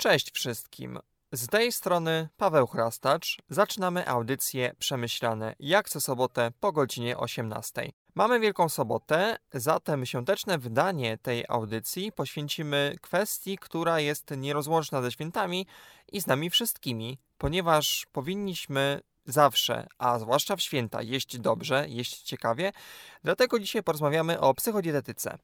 Cześć wszystkim. Z tej strony Paweł Chrastacz. Zaczynamy audycję Przemyślane jak co sobotę po godzinie 18. Mamy Wielką Sobotę, zatem świąteczne wydanie tej audycji poświęcimy kwestii, która jest nierozłączna ze świętami i z nami wszystkimi, ponieważ powinniśmy zawsze, a zwłaszcza w święta, jeść dobrze, jeść ciekawie. Dlatego dzisiaj porozmawiamy o psychodietetyce.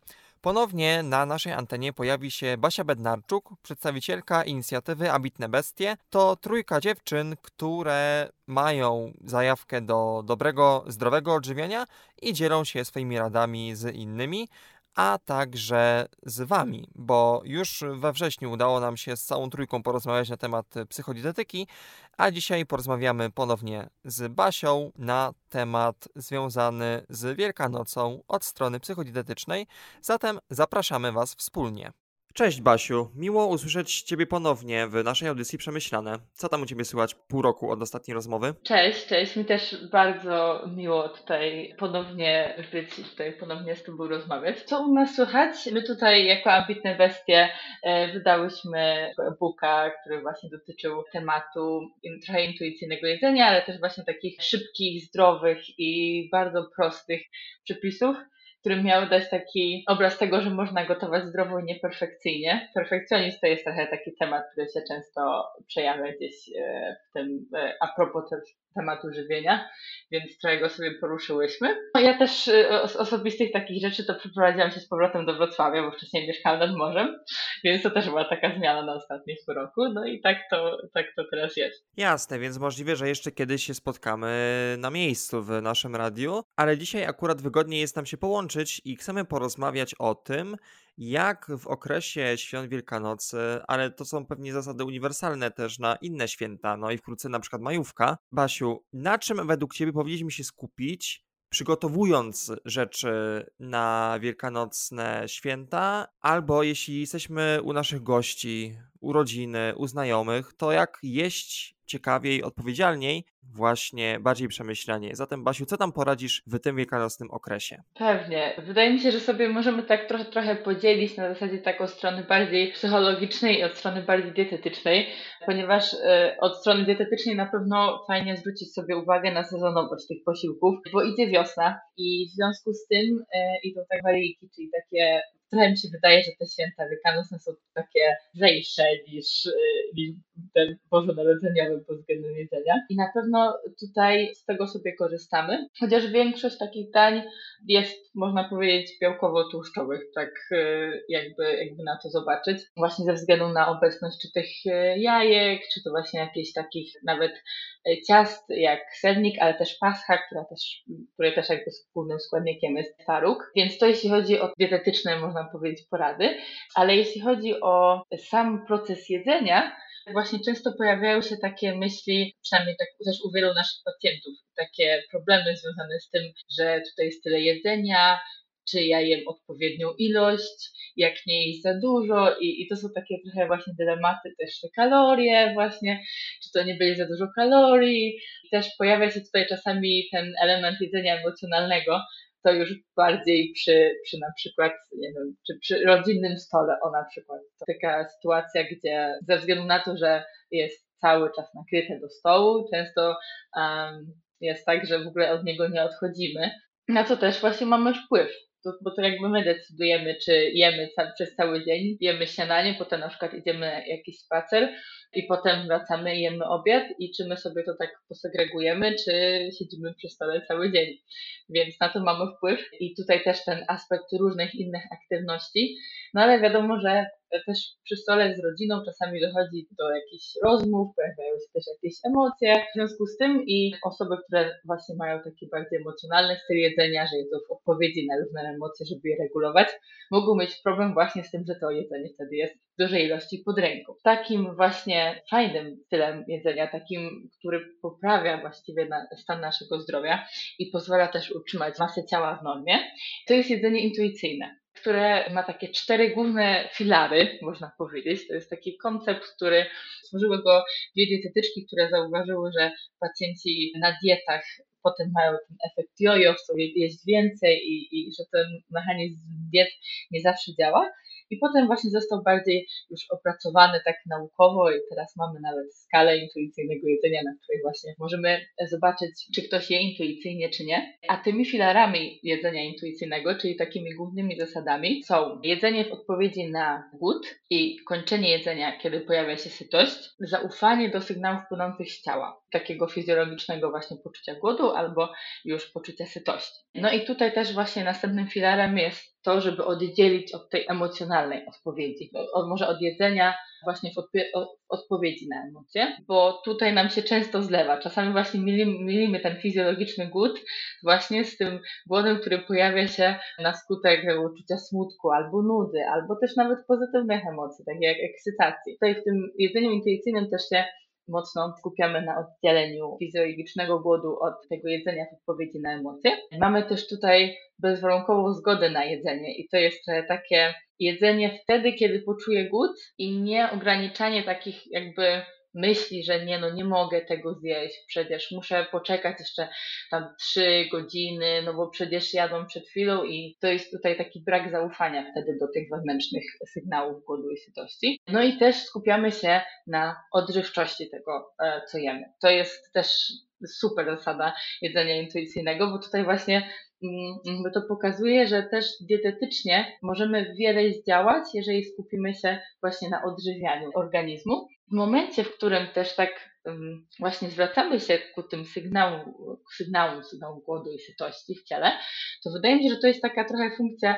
Ponownie na naszej antenie pojawi się Basia Bednarczuk, przedstawicielka inicjatywy Abitne Bestie. To trójka dziewczyn, które mają zajawkę do dobrego, zdrowego odżywiania i dzielą się swoimi radami z innymi a także z Wami, bo już we wrześniu udało nam się z całą trójką porozmawiać na temat psychodietetyki, a dzisiaj porozmawiamy ponownie z Basią na temat związany z Wielkanocą od strony psychodietetycznej, zatem zapraszamy Was wspólnie. Cześć Basiu, miło usłyszeć Ciebie ponownie w naszej audycji Przemyślane. Co tam u Ciebie słychać pół roku od ostatniej rozmowy? Cześć, cześć. Mi też bardzo miło tutaj ponownie być, tutaj ponownie z Tobą rozmawiać. Co u nas słychać? My tutaj jako ambitne bestie e, wydałyśmy e-booka, który właśnie dotyczył tematu trochę intuicyjnego jedzenia, ale też właśnie takich szybkich, zdrowych i bardzo prostych przepisów który miał dać taki obraz tego, że można gotować zdrowo i nieperfekcyjnie. Perfekcjonizm to jest trochę taki temat, który się często przejawia gdzieś e, w tym, e, a propos też tematu żywienia, więc trochę go sobie poruszyłyśmy. No, ja też z osobistych takich rzeczy to przeprowadziłam się z powrotem do Wrocławia, bo wcześniej mieszkałam nad morzem, więc to też była taka zmiana na ostatnim roku, no i tak to, tak to teraz jest. Jasne, więc możliwe, że jeszcze kiedyś się spotkamy na miejscu w naszym radiu, ale dzisiaj akurat wygodnie jest nam się połączyć i chcemy porozmawiać o tym, jak w okresie świąt Wielkanocy, ale to są pewnie zasady uniwersalne też na inne święta, no i wkrótce na przykład majówka. Basiu, na czym według Ciebie powinniśmy się skupić, przygotowując rzeczy na wielkanocne święta, albo jeśli jesteśmy u naszych gości, u rodziny, u znajomych, to jak jeść ciekawiej, odpowiedzialniej, właśnie bardziej przemyślanie. Zatem, Basiu, co tam poradzisz w tym wielkanocnym okresie? Pewnie. Wydaje mi się, że sobie możemy tak trochę, trochę podzielić na zasadzie tak od strony bardziej psychologicznej i od strony bardziej dietetycznej, ponieważ y, od strony dietetycznej na pewno fajnie zwrócić sobie uwagę na sezonowość tych posiłków, bo idzie wiosna i w związku z tym y, idą tak waryjki, czyli takie trochę mi się wydaje, że te święta wielkanocne są takie lżejsze niż, y, niż ten bożonarodzeniowy pod względem jedzenia. I na pewno tutaj z tego sobie korzystamy, chociaż większość takich dań jest, można powiedzieć, białkowo-tłuszczowych, tak y, jakby, jakby na to zobaczyć. Właśnie ze względu na obecność czy tych y, jajek, czy to właśnie jakichś takich nawet ciast jak sernik, ale też pascha, która też, której też jakby wspólnym składnikiem jest twaróg. Więc to jeśli chodzi o dietetyczne, można powiedzieć, porady. Ale jeśli chodzi o sam proces jedzenia, właśnie często pojawiają się takie myśli, przynajmniej tak też u wielu naszych pacjentów, takie problemy związane z tym, że tutaj jest tyle jedzenia, czy ja jem odpowiednią ilość, jak nie jeść za dużo. I, i to są takie trochę właśnie dylematy też te kalorie właśnie, czy to nie będzie za dużo kalorii. Też pojawia się tutaj czasami ten element jedzenia emocjonalnego, to już bardziej przy, przy na przykład, nie wiem, czy przy rodzinnym stole, o na przykład. To taka sytuacja, gdzie ze względu na to, że jest cały czas nakryte do stołu, często um, jest tak, że w ogóle od niego nie odchodzimy, na co też właśnie mamy wpływ to, bo to jakby my decydujemy, czy jemy przez cały dzień, jemy śniadanie, potem na przykład idziemy na jakiś spacer i potem wracamy i jemy obiad i czy my sobie to tak posegregujemy, czy siedzimy przy stole cały dzień. Więc na to mamy wpływ i tutaj też ten aspekt różnych innych aktywności, no ale wiadomo, że też przy stole z rodziną czasami dochodzi do jakichś rozmów, pojawiają się też jakieś emocje. W związku z tym i osoby, które właśnie mają taki bardziej emocjonalny styl jedzenia, że jedzą w odpowiedzi na różne emocje, żeby je regulować, mogą mieć problem właśnie z tym, że to jedzenie wtedy jest w dużej ilości pod ręką. Takim właśnie fajnym stylem jedzenia, takim, który poprawia właściwie stan naszego zdrowia i pozwala też utrzymać masę ciała w normie, to jest jedzenie intuicyjne które ma takie cztery główne filary, można powiedzieć. To jest taki koncept, który stworzyły go dwie dietetyczki, które zauważyły, że pacjenci na dietach potem mają ten efekt jojo, chcą jeść więcej i, i że ten mechanizm diet nie zawsze działa. I potem właśnie został bardziej już opracowany tak naukowo i teraz mamy nawet skalę intuicyjnego jedzenia, na której właśnie możemy zobaczyć, czy ktoś je intuicyjnie, czy nie. A tymi filarami jedzenia intuicyjnego, czyli takimi głównymi zasadami są jedzenie w odpowiedzi na głód i kończenie jedzenia, kiedy pojawia się sytość, zaufanie do sygnałów płynących z ciała, takiego fizjologicznego właśnie poczucia głodu albo już poczucia sytości. No i tutaj też właśnie następnym filarem jest to, żeby oddzielić od tej emocjonalnej odpowiedzi, od, może od jedzenia właśnie w, odp- odpowiedzi na emocje, bo tutaj nam się często zlewa. Czasami właśnie mylimy, mylimy ten fizjologiczny głód właśnie z tym głodem, który pojawia się na skutek uczucia smutku albo nudy, albo też nawet pozytywnych emocji, takie jak ekscytacji. Tutaj w tym jedzeniu intuicyjnym też się mocno skupiamy na oddzieleniu fizjologicznego głodu od tego jedzenia w odpowiedzi na emocje. Mamy też tutaj bezwarunkową zgodę na jedzenie i to jest takie jedzenie wtedy, kiedy poczuję głód i nie ograniczanie takich jakby myśli, że nie, no nie mogę tego zjeść, przecież muszę poczekać jeszcze tam trzy godziny, no bo przecież jadłam przed chwilą i to jest tutaj taki brak zaufania wtedy do tych wewnętrznych sygnałów głodu i sytości. No i też skupiamy się na odżywczości tego, e, co jemy. To jest też super zasada jedzenia intuicyjnego, bo tutaj właśnie mm, to pokazuje, że też dietetycznie możemy wiele zdziałać, jeżeli skupimy się właśnie na odżywianiu organizmu. W momencie, w którym też tak właśnie zwracamy się ku tym sygnałom, sygnałom, sygnałom głodu i sytości w ciele, to wydaje mi się, że to jest taka trochę funkcja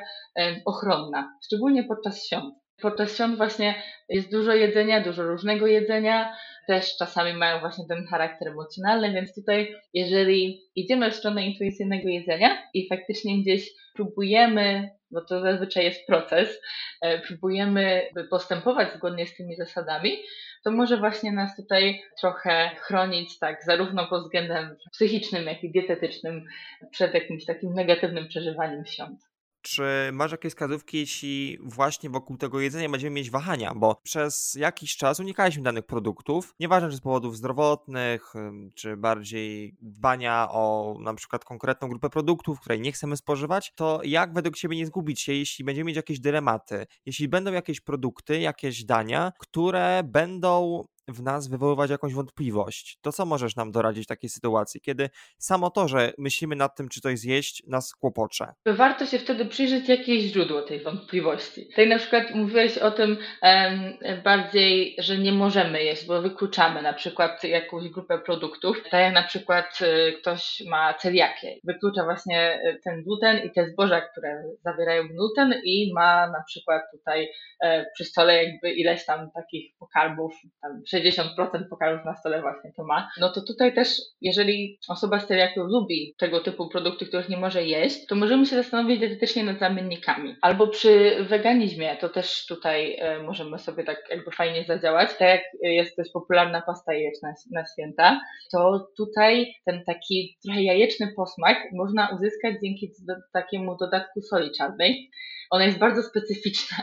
ochronna, szczególnie podczas świąt. Podczas świąt właśnie jest dużo jedzenia, dużo różnego jedzenia, też czasami mają właśnie ten charakter emocjonalny, więc tutaj jeżeli idziemy w stronę intuicyjnego jedzenia i faktycznie gdzieś próbujemy, bo to zazwyczaj jest proces, e, próbujemy postępować zgodnie z tymi zasadami, to może właśnie nas tutaj trochę chronić, tak, zarówno pod względem psychicznym, jak i dietetycznym przed jakimś takim negatywnym przeżywaniem świąt. Czy masz jakieś wskazówki, jeśli właśnie wokół tego jedzenia będziemy mieć wahania? Bo przez jakiś czas unikaliśmy danych produktów, nieważne czy z powodów zdrowotnych, czy bardziej dbania o na przykład konkretną grupę produktów, której nie chcemy spożywać, to jak według Ciebie nie zgubić się, jeśli będziemy mieć jakieś dylematy? Jeśli będą jakieś produkty, jakieś dania, które będą w nas wywoływać jakąś wątpliwość. To co możesz nam doradzić w takiej sytuacji, kiedy samo to, że myślimy nad tym, czy coś zjeść, nas kłopocze? Warto się wtedy przyjrzeć jakieś źródło tej wątpliwości. Tutaj na przykład mówiłeś o tym um, bardziej, że nie możemy jeść, bo wykluczamy na przykład jakąś grupę produktów, tak jak na przykład y, ktoś ma celiakię, wyklucza właśnie y, ten gluten i te zboża, które zawierają gluten i ma na przykład tutaj e, przy stole jakby ileś tam takich pokarmów, tam 60% pokarmów na stole właśnie to ma, no to tutaj też, jeżeli osoba z celiakią lubi tego typu produkty, których nie może jeść, to możemy się zastanowić dietetycznie nad zamiennikami. Albo przy weganizmie, to też tutaj e, możemy sobie tak jakby fajnie zadziałać. Tak jak jest dość popularna pasta jajeczna na święta, to tutaj ten taki trochę jajeczny posmak można uzyskać dzięki takiemu dodatku soli czarnej. Ona jest bardzo specyficzna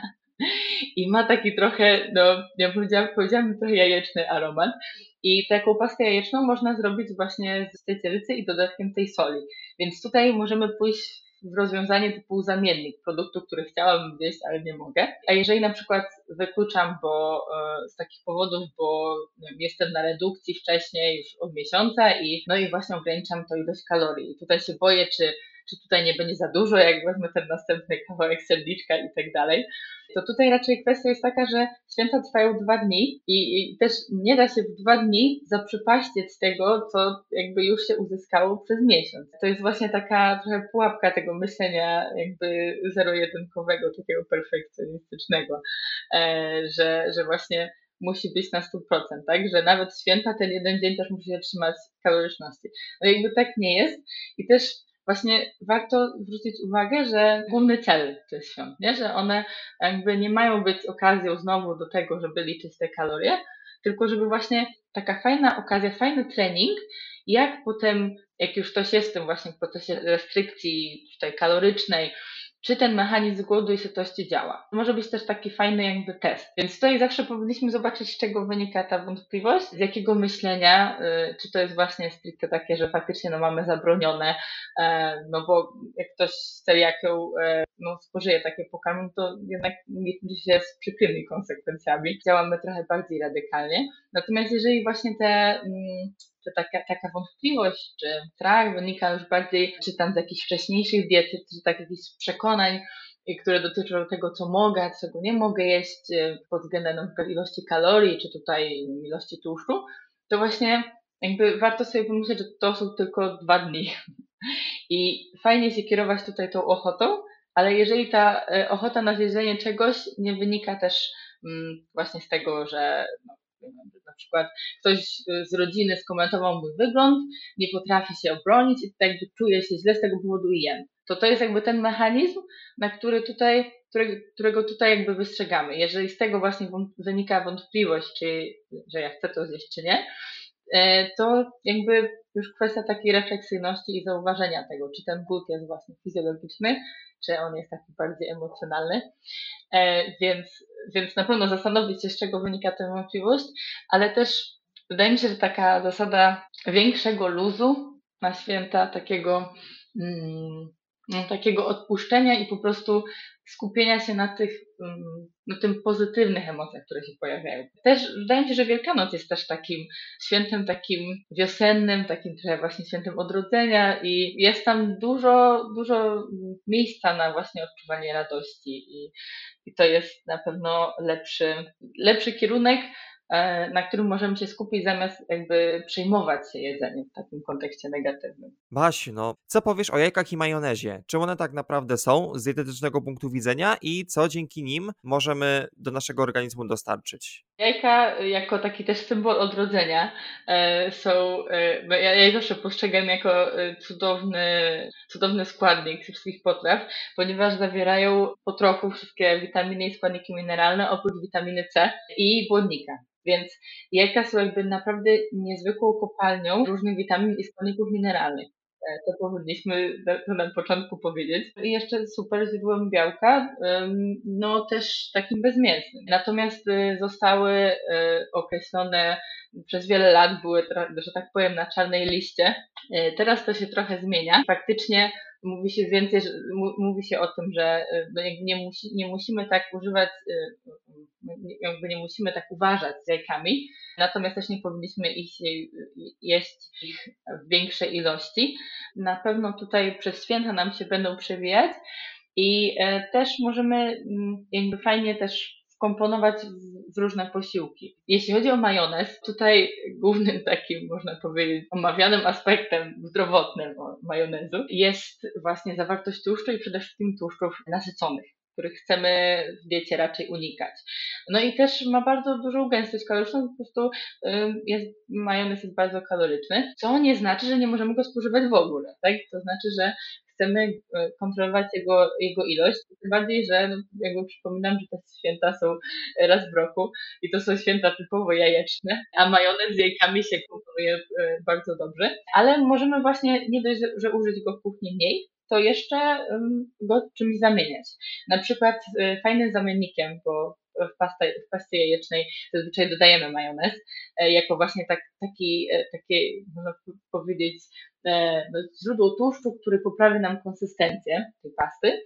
i ma taki trochę, no ja powiedziałam, powiedziałam trochę jajeczny aromat. I taką pastę jajeczną można zrobić właśnie z tej celicy i dodatkiem tej soli. Więc tutaj możemy pójść w rozwiązanie typu zamiennik produktu, który chciałabym zjeść, ale nie mogę. A jeżeli na przykład wykluczam, bo e, z takich powodów, bo wiem, jestem na redukcji wcześniej już od miesiąca i no i właśnie ograniczam to ilość kalorii. I tutaj się boję, czy czy tutaj nie będzie za dużo, jak wezmę ten następny kawałek serdiczka i tak dalej. To tutaj raczej kwestia jest taka, że święta trwają dwa dni i, i też nie da się w dwa dni zaprzepaścić tego, co jakby już się uzyskało przez miesiąc. To jest właśnie taka trochę pułapka tego myślenia jakby zero-jedynkowego, takiego perfekcjonistycznego, e, że, że właśnie musi być na 100%, tak? Że nawet święta ten jeden dzień też musi się trzymać kaloryczności. No jakby tak nie jest i też właśnie warto zwrócić uwagę, że główny cel tych świąt, nie? że one jakby nie mają być okazją znowu do tego, żeby liczyć te kalorie, tylko żeby właśnie taka fajna okazja, fajny trening, jak potem, jak już ktoś jest w tym właśnie procesie restrykcji tutaj kalorycznej, czy ten mechanizm głodu i sytości działa. Może być też taki fajny jakby test. Więc tutaj zawsze powinniśmy zobaczyć, z czego wynika ta wątpliwość, z jakiego myślenia, y, czy to jest właśnie stricte takie, że faktycznie no, mamy zabronione, e, no bo jak ktoś z celiakią e, no, spożyje takie pokarmy, to jednak liczy się z przykrymi konsekwencjami. Działamy trochę bardziej radykalnie. Natomiast jeżeli właśnie te mm, to taka, taka wątpliwość, czy strach wynika już bardziej, czy tam z jakichś wcześniejszych diet, czy tak jakichś przekonań, które dotyczą tego, co mogę, czego nie mogę jeść e, pod względem ilości kalorii, czy tutaj ilości tłuszczu, to właśnie jakby warto sobie pomyśleć, że to są tylko dwa dni. I fajnie się kierować tutaj tą ochotą, ale jeżeli ta e, ochota na zjedzenie czegoś nie wynika też mm, właśnie z tego, że no, na przykład ktoś z rodziny skomentował mój wygląd, nie potrafi się obronić i tak jakby czuje się źle z tego powodu i jem. To to jest jakby ten mechanizm, na który tutaj, którego tutaj jakby wystrzegamy. Jeżeli z tego właśnie wynika wątpliwość, czy, że ja chcę to zjeść, czy nie, e, to jakby już kwestia takiej refleksyjności i zauważenia tego, czy ten głód jest właśnie fizjologiczny, czy on jest taki bardziej emocjonalny. E, więc, więc na pewno zastanowić się, z czego wynika ta wątpliwość, ale też wydaje mi się, że taka zasada większego luzu na święta, takiego mm, takiego odpuszczenia i po prostu skupienia się na tych, mm, na tym pozytywnych emocjach, które się pojawiają. Też wydaje mi się, że Wielkanoc jest też takim świętem takim wiosennym, takim trochę właśnie świętem odrodzenia i jest tam dużo, dużo miejsca na właśnie odczuwanie radości i, i to jest na pewno lepszy, lepszy kierunek na którym możemy się skupić zamiast jakby przejmować się jedzeniem w takim kontekście negatywnym. Basiu, no co powiesz o jajkach i majonezie? Czym one tak naprawdę są z dietetycznego punktu widzenia i co dzięki nim możemy do naszego organizmu dostarczyć? Jajka jako taki też symbol odrodzenia e, są, e, ja, ja je zawsze postrzegam jako cudowny, cudowny składnik wszystkich potraw, ponieważ zawierają po trochu wszystkie witaminy i składniki mineralne oprócz witaminy C i błonnika. Więc jajka są jakby naprawdę niezwykłą kopalnią różnych witamin i składników mineralnych. E, to powinniśmy na początku powiedzieć. I jeszcze super źródłem białka, no też takim bezmięsnym. Natomiast y, zostały y, określone przez wiele lat, były, że tak powiem, na czarnej liście. E, teraz to się trochę zmienia. Faktycznie mówi się więcej, mówi się o tym, że y, no nie, musi, nie musimy tak używać, y, jakby nie musimy tak uważać z jajkami, natomiast też nie powinniśmy ich jeść w większej ilości. Na pewno tutaj przez święta nam się będą przewijać i też możemy mm, jakby fajnie też wkomponować w różne posiłki. Jeśli chodzi o majonez, tutaj głównym takim, można powiedzieć, omawianym aspektem zdrowotnym majonezu jest właśnie zawartość tłuszczu i przede wszystkim tłuszczów nasyconych których chcemy w diecie raczej unikać. No i też ma bardzo dużą gęstość kaloryczną, po prostu jest, majonez jest bardzo kaloryczny, co nie znaczy, że nie możemy go spożywać w ogóle, tak? To znaczy, że chcemy e, kontrolować jego, jego ilość, tym bardziej, że no, jakby przypominam, że te święta są raz w roku i to są święta typowo jajeczne, a majonez z jajkami się komponuje e, bardzo dobrze, ale możemy właśnie nie dość, że użyć go w kuchni mniej, to jeszcze go czymś zamieniać. Na przykład e, fajnym zamiennikiem, bo w, pasta, w pasty jajecznej zazwyczaj dodajemy majonez, jako właśnie tak, taki, takie, można powiedzieć, E, no, źródło tłuszczu, który poprawi nam konsystencję tej pasty,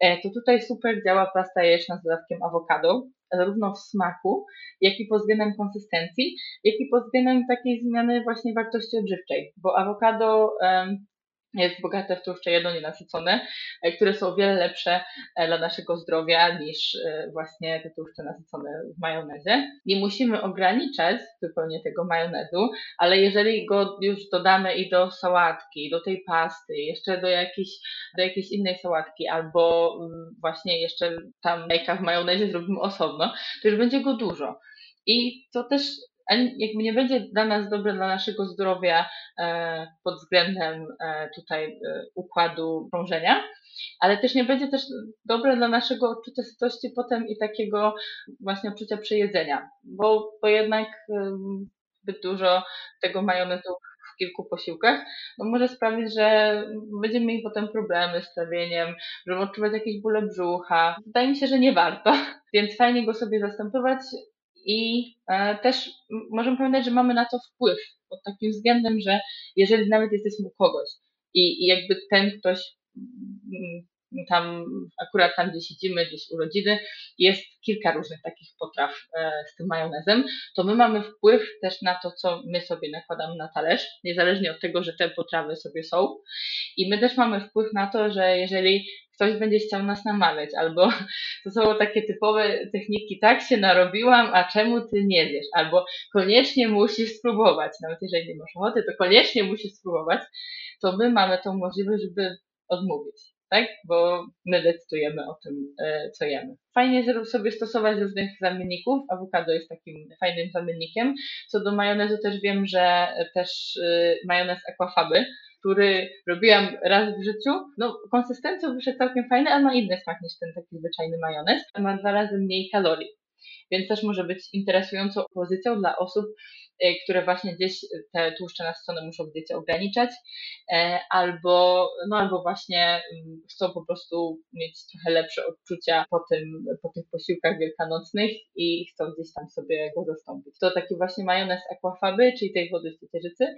e, to tutaj super działa pasta jajeczna z dodatkiem awokado, zarówno w smaku, jak i pod względem konsystencji, jak i pod względem takiej zmiany właśnie wartości odżywczej, bo awokado jest bogate w tłuszcze jednonienasycone, e, które są o wiele lepsze e, dla naszego zdrowia niż e, właśnie te tłuszcze nasycone w majonezie. Nie musimy ograniczać zupełnie tego majonezu, ale jeżeli go już dodamy i do sałatki, do tej pasty, jeszcze do jakiejś, do jakiejś innej sałatki, albo mm, właśnie jeszcze tam jajka w majonezie zrobimy osobno, to już będzie go dużo. I to też jakby nie będzie dla nas dobre dla naszego zdrowia e, pod względem e, tutaj e, układu krążenia, ale też nie będzie też dobre dla naszego odczucia sytości potem i takiego właśnie odczucia przejedzenia, bo, bo jednak zbyt dużo tego majonezu kilku posiłkach, no może sprawić, że będziemy mieli potem problemy z trawieniem, będziemy odczuwać jakieś bóle brzucha. Wydaje mi się, że nie warto, więc fajnie go sobie zastępować i e, też możemy pamiętać, że mamy na to wpływ pod takim względem, że jeżeli nawet jesteśmy u kogoś i, i jakby ten ktoś tam akurat tam, gdzie siedzimy, gdzieś u rodziny, jest kilka różnych takich potraw e, z tym majonezem, to my mamy wpływ też na to, co my sobie nakładamy na talerz, niezależnie od tego, że te potrawy sobie są. I my też mamy wpływ na to, że jeżeli ktoś będzie chciał nas namawiać, albo to są takie typowe techniki, tak się narobiłam, a czemu ty nie wiesz? Albo koniecznie musisz spróbować, nawet jeżeli nie masz ochoty, to koniecznie musisz spróbować, to my mamy tą możliwość, żeby odmówić tak? Bo my decydujemy o tym, e, co jemy. Fajnie sobie stosować różnych zamienników. Awokado jest takim fajnym zamiennikiem. Co do majonezu też wiem, że też e, majonez aquafaby, który robiłam raz w życiu. No, konsystencją wyszedł całkiem fajny, ale ma inny smak niż ten taki zwyczajny majonez. Ma dwa razy mniej kalorii. Więc też może być interesującą pozycją dla osób, które właśnie gdzieś te tłuszcze na stronę muszą diecie ograniczać, e, albo, no albo właśnie mm, chcą po prostu mieć trochę lepsze odczucia po, tym, po tych posiłkach wielkanocnych i chcą gdzieś tam sobie go zastąpić. To taki właśnie majonez aquafaby, czyli tej wody z ciecierzycy,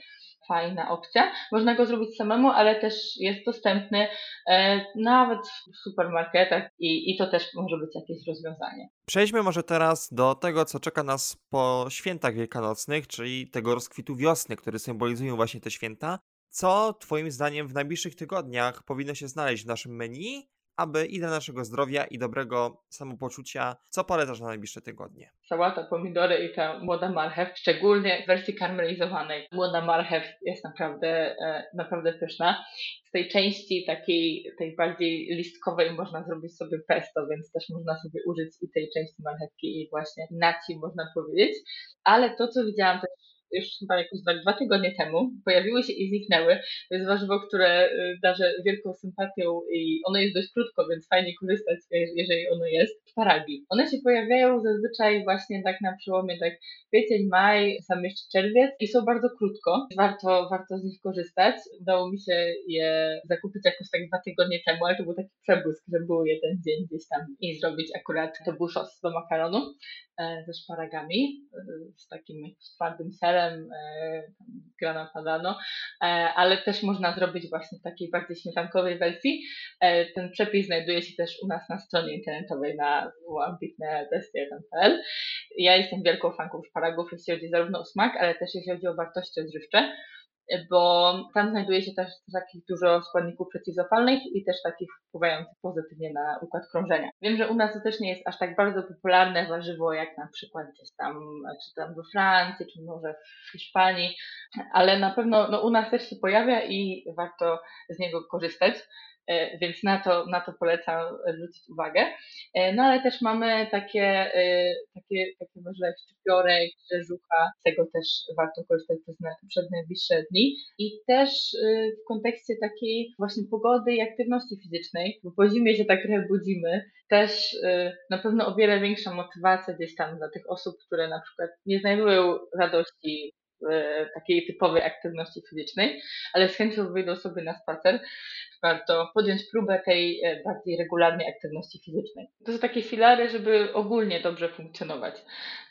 fajna opcja. Można go zrobić samemu, ale też jest dostępny e, nawet w supermarketach i, i to też może być jakieś rozwiązanie. Przejdźmy może teraz do tego, co czeka nas po świętach wielkanocnych, czyli tego rozkwitu wiosny, który symbolizują właśnie te święta. Co Twoim zdaniem w najbliższych tygodniach powinno się znaleźć w naszym menu, aby i dla naszego zdrowia i dobrego samopoczucia, co polecasz na najbliższe tygodnie? Sałata, pomidory i ta młoda marchew, szczególnie w wersji karmelizowanej. Młoda marchew jest naprawdę, e, naprawdę pyszna. Z tej części takiej, tej bardziej listkowej można zrobić sobie pesto, więc też można sobie użyć i tej części marchewki i właśnie naci można powiedzieć. Ale to, co widziałam też już chyba jakoś dwa, tygodnie temu, pojawiły się i zniknęły. To jest warzywo, które y, darzę wielką sympatią i ono jest dość krótko, więc fajnie korzystać, jeżeli ono jest. Szparagi. One się pojawiają zazwyczaj właśnie tak na przełomie tak kwiecień, maj, sam jeszcze czerwiec i są bardzo krótko. Warto, warto z nich korzystać. Udało mi się je zakupić jakoś tak dwa tygodnie temu, ale to był taki przebłysk, że był jeden dzień gdzieś tam i zrobić akurat to był do makaronu e, ze szparagami, e, z takim twardym serem, e, grana padano, ale też można zrobić właśnie w takiej bardziej śmietankowej wersji. Ten przepis znajduje się też u nas na stronie internetowej na ambitnebestie.pl. Ja jestem wielką fanką szparagów, jeśli chodzi zarówno o smak, ale też jeśli chodzi o wartości odżywcze, bo tam znajduje się też takich dużo składników przeciwzapalnych i też takich wpływających pozytywnie na układ krążenia. Wiem, że u nas to też nie jest aż tak bardzo popularne warzywo, jak na przykład gdzieś tam, czy tam we Francji, czy może w Hiszpanii, ale na pewno no, u nas też się pojawia i warto z niego korzystać. E, więc na to, na to polecam zwrócić uwagę. E, no ale też mamy takie, e, takie, takie może szczypiorek, rzeżucha, z tego też warto korzystać przez, przez najbliższe dni. I też w kontekście takiej właśnie pogody i aktywności fizycznej, bo po zimie się tak trochę budzimy, też na pewno o wiele większa motywacja gdzieś tam dla tych osób, które na przykład nie znajdują radości takiej typowej aktywności fizycznej, ale z chęcią wyjdą sobie na spacer, warto podjąć próbę tej e, bardziej regularnej aktywności fizycznej. To są takie filary, żeby ogólnie dobrze funkcjonować.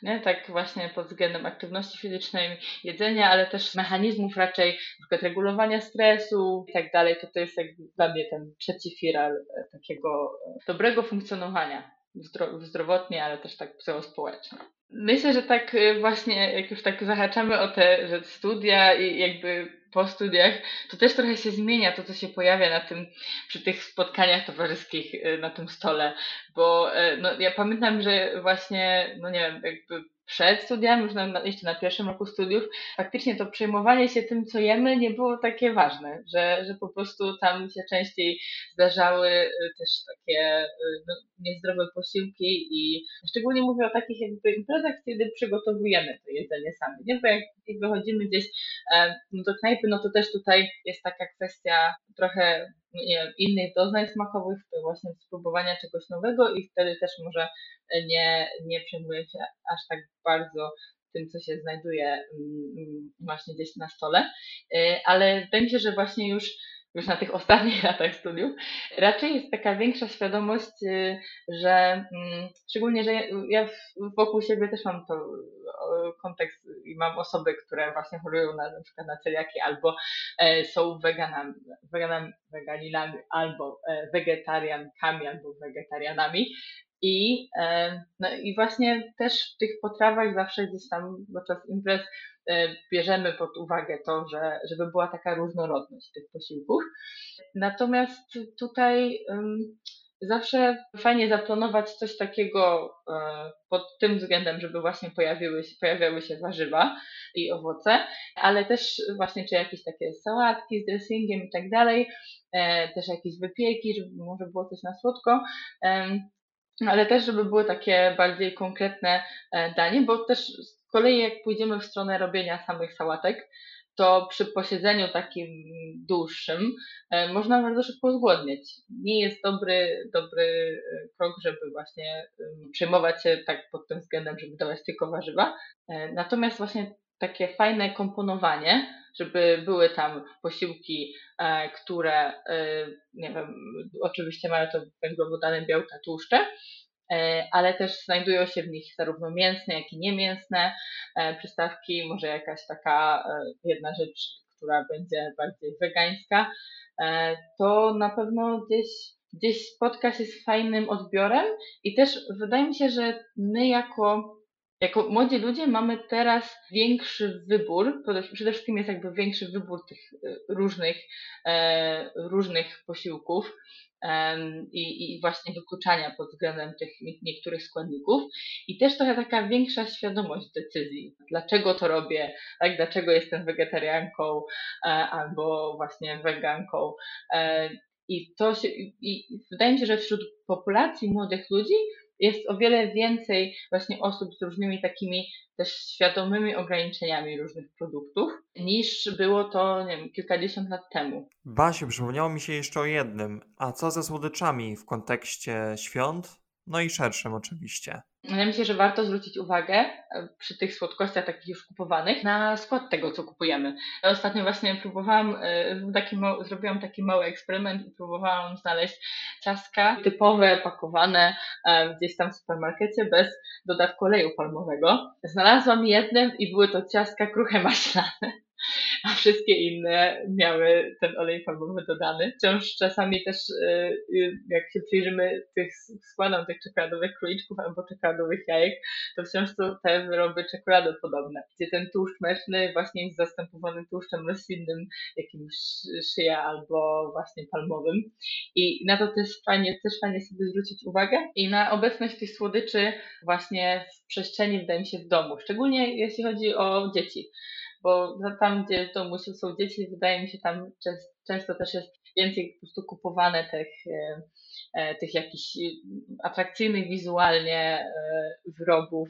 Nie? Tak właśnie pod względem aktywności fizycznej, jedzenia, ale też mechanizmów raczej, na regulowania stresu i tak dalej. To to jest jak dla mnie ten trzeci filar e, takiego e, dobrego funkcjonowania zdrowotnie, ale też tak psychospołecznie. Myślę, że tak właśnie, jak już tak zahaczamy o te że studia i jakby po studiach, to też trochę się zmienia to, co się pojawia na tym, przy tych spotkaniach towarzyskich y, na tym stole, bo y, no, ja pamiętam, że właśnie, no nie wiem, jakby przed studiami, już na, jeszcze na pierwszym roku studiów, faktycznie to przejmowanie się tym, co jemy, nie było takie ważne, że, że po prostu tam się częściej zdarzały y, też takie no, niezdrowe posiłki i szczególnie mówię o takich jakby imprezach, kiedy przygotowujemy to jedzenie sami, nie? Bo jak wychodzimy gdzieś e, no do knajpy, no to też tutaj jest taka kwestia trochę nie wiem, innych doznań smakowych, właśnie spróbowania czegoś nowego i wtedy też może nie, nie przejmuję się aż tak bardzo tym, co się znajduje mm, mm, właśnie gdzieś na stole, ale wydaje mi się, że właśnie już już na tych ostatnich latach studiów, raczej jest taka większa świadomość, y, że mm, szczególnie, że ja wokół siebie też mam to kontekst i mam osoby, które właśnie chorują na, na przykład na celiaki albo e, są weganami, weganami, veganinami albo e, wegetariankami albo wegetarianami. I, e, no i właśnie też w tych potrawach zawsze gdzieś tam podczas imprez bierzemy pod uwagę to, że, żeby była taka różnorodność tych posiłków. Natomiast tutaj zawsze fajnie zaplanować coś takiego e, pod tym względem, żeby właśnie pojawiły się, pojawiały się warzywa i owoce, ale też właśnie czy jakieś takie sałatki z dressingiem i tak dalej, e, też jakieś wypieki, żeby może było coś na słodko ale też, żeby były takie bardziej konkretne danie, bo też kolei jak pójdziemy w stronę robienia samych sałatek, to przy posiedzeniu takim dłuższym e, można bardzo szybko zgłodnieć. Nie jest dobry, dobry e, krok, żeby właśnie przejmować się tak pod tym względem, żeby dawać tylko warzywa. E, natomiast właśnie takie fajne komponowanie, żeby były tam posiłki, które, nie wiem, oczywiście mają to węglowodany, białka, tłuszcze, ale też znajdują się w nich zarówno mięsne, jak i niemięsne e, przystawki, może jakaś taka e, jedna rzecz, która będzie bardziej wegańska, to na pewno gdzieś, gdzieś spotka się z fajnym odbiorem i też wydaje mi się, że my jako jako młodzi ludzie mamy teraz większy wybór, przede wszystkim jest jakby większy wybór tych różnych, różnych posiłków i, właśnie wykluczania pod względem tych niektórych składników. I też trochę taka większa świadomość decyzji, dlaczego to robię, tak, dlaczego jestem wegetarianką e, albo właśnie weganką. E, I to się, i wydaje mi się, że wśród populacji młodych ludzi jest o wiele więcej właśnie osób z różnymi takimi też świadomymi ograniczeniami różnych produktów, niż było to, nie wiem, kilkadziesiąt lat temu. Basiu, przypomniało mi się jeszcze o jednym. A co ze słodyczami w kontekście świąt? No i szerszym oczywiście. Ja myślę, że warto zwrócić uwagę e, przy tych słodkościach takich już kupowanych na skład tego, co kupujemy. Ja ostatnio właśnie próbowałam, e, taki zrobiłam taki mały eksperyment i próbowałam znaleźć ciastka typowe, pakowane e, gdzieś tam w supermarkecie bez dodatku oleju palmowego. Znalazłam jednym i były to ciastka kruche maślane a wszystkie inne miały ten olej palmowy dodany. Wciąż czasami też, e, jak się przyjrzymy tych składom tych czekoladowych króliczków albo czekoladowych jajek, to wciąż są te wyroby czekoladopodobne, gdzie ten tłuszcz mleczny właśnie jest zastępowany tłuszczem roślinnym, jakimś szyja albo właśnie palmowym. I na to też fajnie, też fajnie sobie zwrócić uwagę i na obecność tych słodyczy właśnie w przestrzeni, wydaje mi się, w domu, szczególnie jeśli chodzi o dzieci bo tam, gdzie w domu są dzieci, wydaje mi się, tam często też jest więcej po prostu kupowane tych, e, e, tych jakichś atrakcyjnych wizualnie e, wyrobów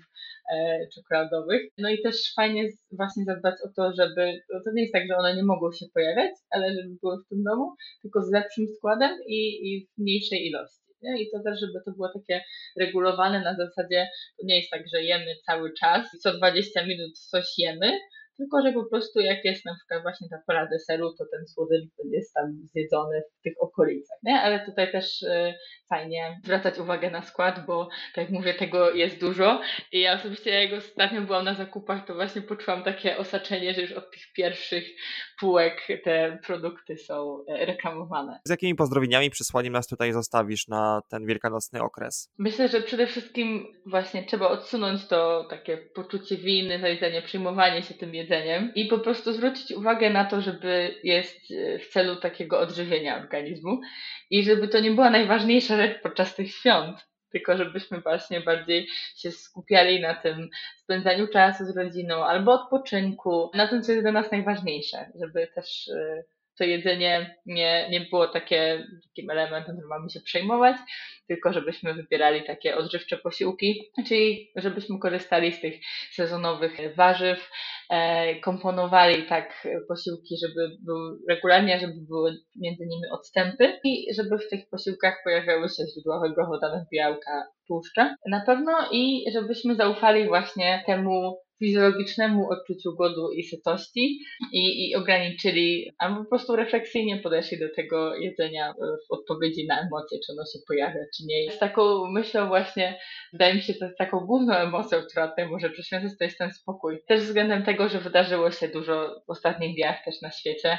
czekoladowych. No i też fajnie właśnie zadbać o to, żeby, to nie jest tak, że one nie mogą się pojawiać, ale żeby były w tym domu, tylko z lepszym składem i, i w mniejszej ilości. I to też, żeby to było takie regulowane na zasadzie, to nie jest tak, że jemy cały czas i co 20 minut coś jemy, tylko że po prostu jak jest na przykład właśnie ta pora deseru, to ten słodycz jest tam zjedzony w tych okolicach, nie? Ale tutaj też y, fajnie zwracać uwagę na skład, bo tak jak mówię, tego jest dużo i ja osobiście jak ostatnio byłam na zakupach, to właśnie poczułam takie osaczenie, że już od tych pierwszych półek te produkty są e, reklamowane. Z jakimi pozdrowieniami, przesłaniem nas tutaj zostawisz na ten wielkanocny okres? Myślę, że przede wszystkim właśnie trzeba odsunąć to takie poczucie winy, zajedzenie, przejmowanie się tym jedzeniem i po prostu zwrócić uwagę na to, żeby jest e, w celu takiego odżywienia organizmu i żeby to nie była najważniejsza rzecz podczas tych świąt, tylko żebyśmy właśnie bardziej się skupiali na tym spędzaniu czasu z rodziną albo odpoczynku, na tym, co jest dla nas najważniejsze, żeby też y, to jedzenie nie, nie było takie, takim elementem, którym mamy się przejmować, tylko żebyśmy wybierali takie odżywcze posiłki, czyli żebyśmy korzystali z tych sezonowych warzyw, e, komponowali tak posiłki, żeby były regularnie, żeby były między nimi odstępy i żeby w tych posiłkach pojawiały się źródła węglowodanów, białka, tłuszcze na pewno i żebyśmy zaufali właśnie temu fizjologicznemu odczuciu głodu i sytości i, i ograniczyli, albo po prostu refleksyjnie podeszli do tego jedzenia w odpowiedzi na emocje, czy ono się pojawia, czy nie. Z taką myślą właśnie, wydaje mi się, to jest taką główną emocją, która tutaj może przyświęcać, to jest ten spokój. Też względem tego, że wydarzyło się dużo w ostatnich dniach też na świecie,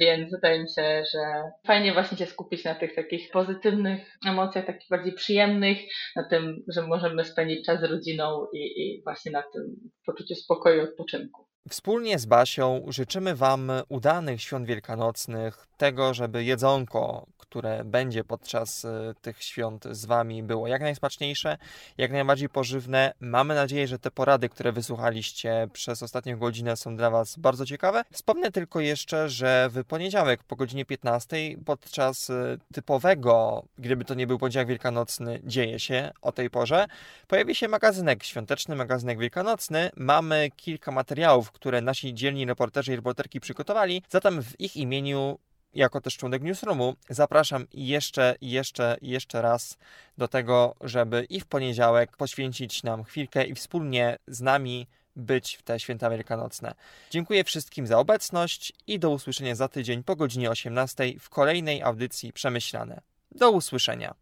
więc wydaje mi się, że fajnie właśnie się skupić na tych takich pozytywnych emocjach, takich bardziej przyjemnych, na tym, że możemy spędzić czas z rodziną i, i właśnie na tym poczuciu spokoju i odpoczynku. Wspólnie z Basią życzymy Wam udanych świąt wielkanocnych, tego, żeby jedzonko, które będzie podczas y, tych świąt z Wami, było jak najsmaczniejsze, jak najbardziej pożywne. Mamy nadzieję, że te porady, które wysłuchaliście przez ostatnią godzinę, są dla Was bardzo ciekawe. Wspomnę tylko jeszcze, że w poniedziałek po godzinie 15 podczas y, typowego, gdyby to nie był poniedziałek wielkanocny, dzieje się o tej porze, pojawi się magazynek świąteczny, magazynek wielkanocny. Mamy kilka materiałów, które nasi dzielni reporterzy i reporterki przygotowali, zatem w ich imieniu jako też członek newsroomu, zapraszam jeszcze, jeszcze, jeszcze raz do tego, żeby i w poniedziałek poświęcić nam chwilkę i wspólnie z nami być w te święta wielkanocne. Dziękuję wszystkim za obecność i do usłyszenia za tydzień po godzinie 18 w kolejnej audycji Przemyślane. Do usłyszenia.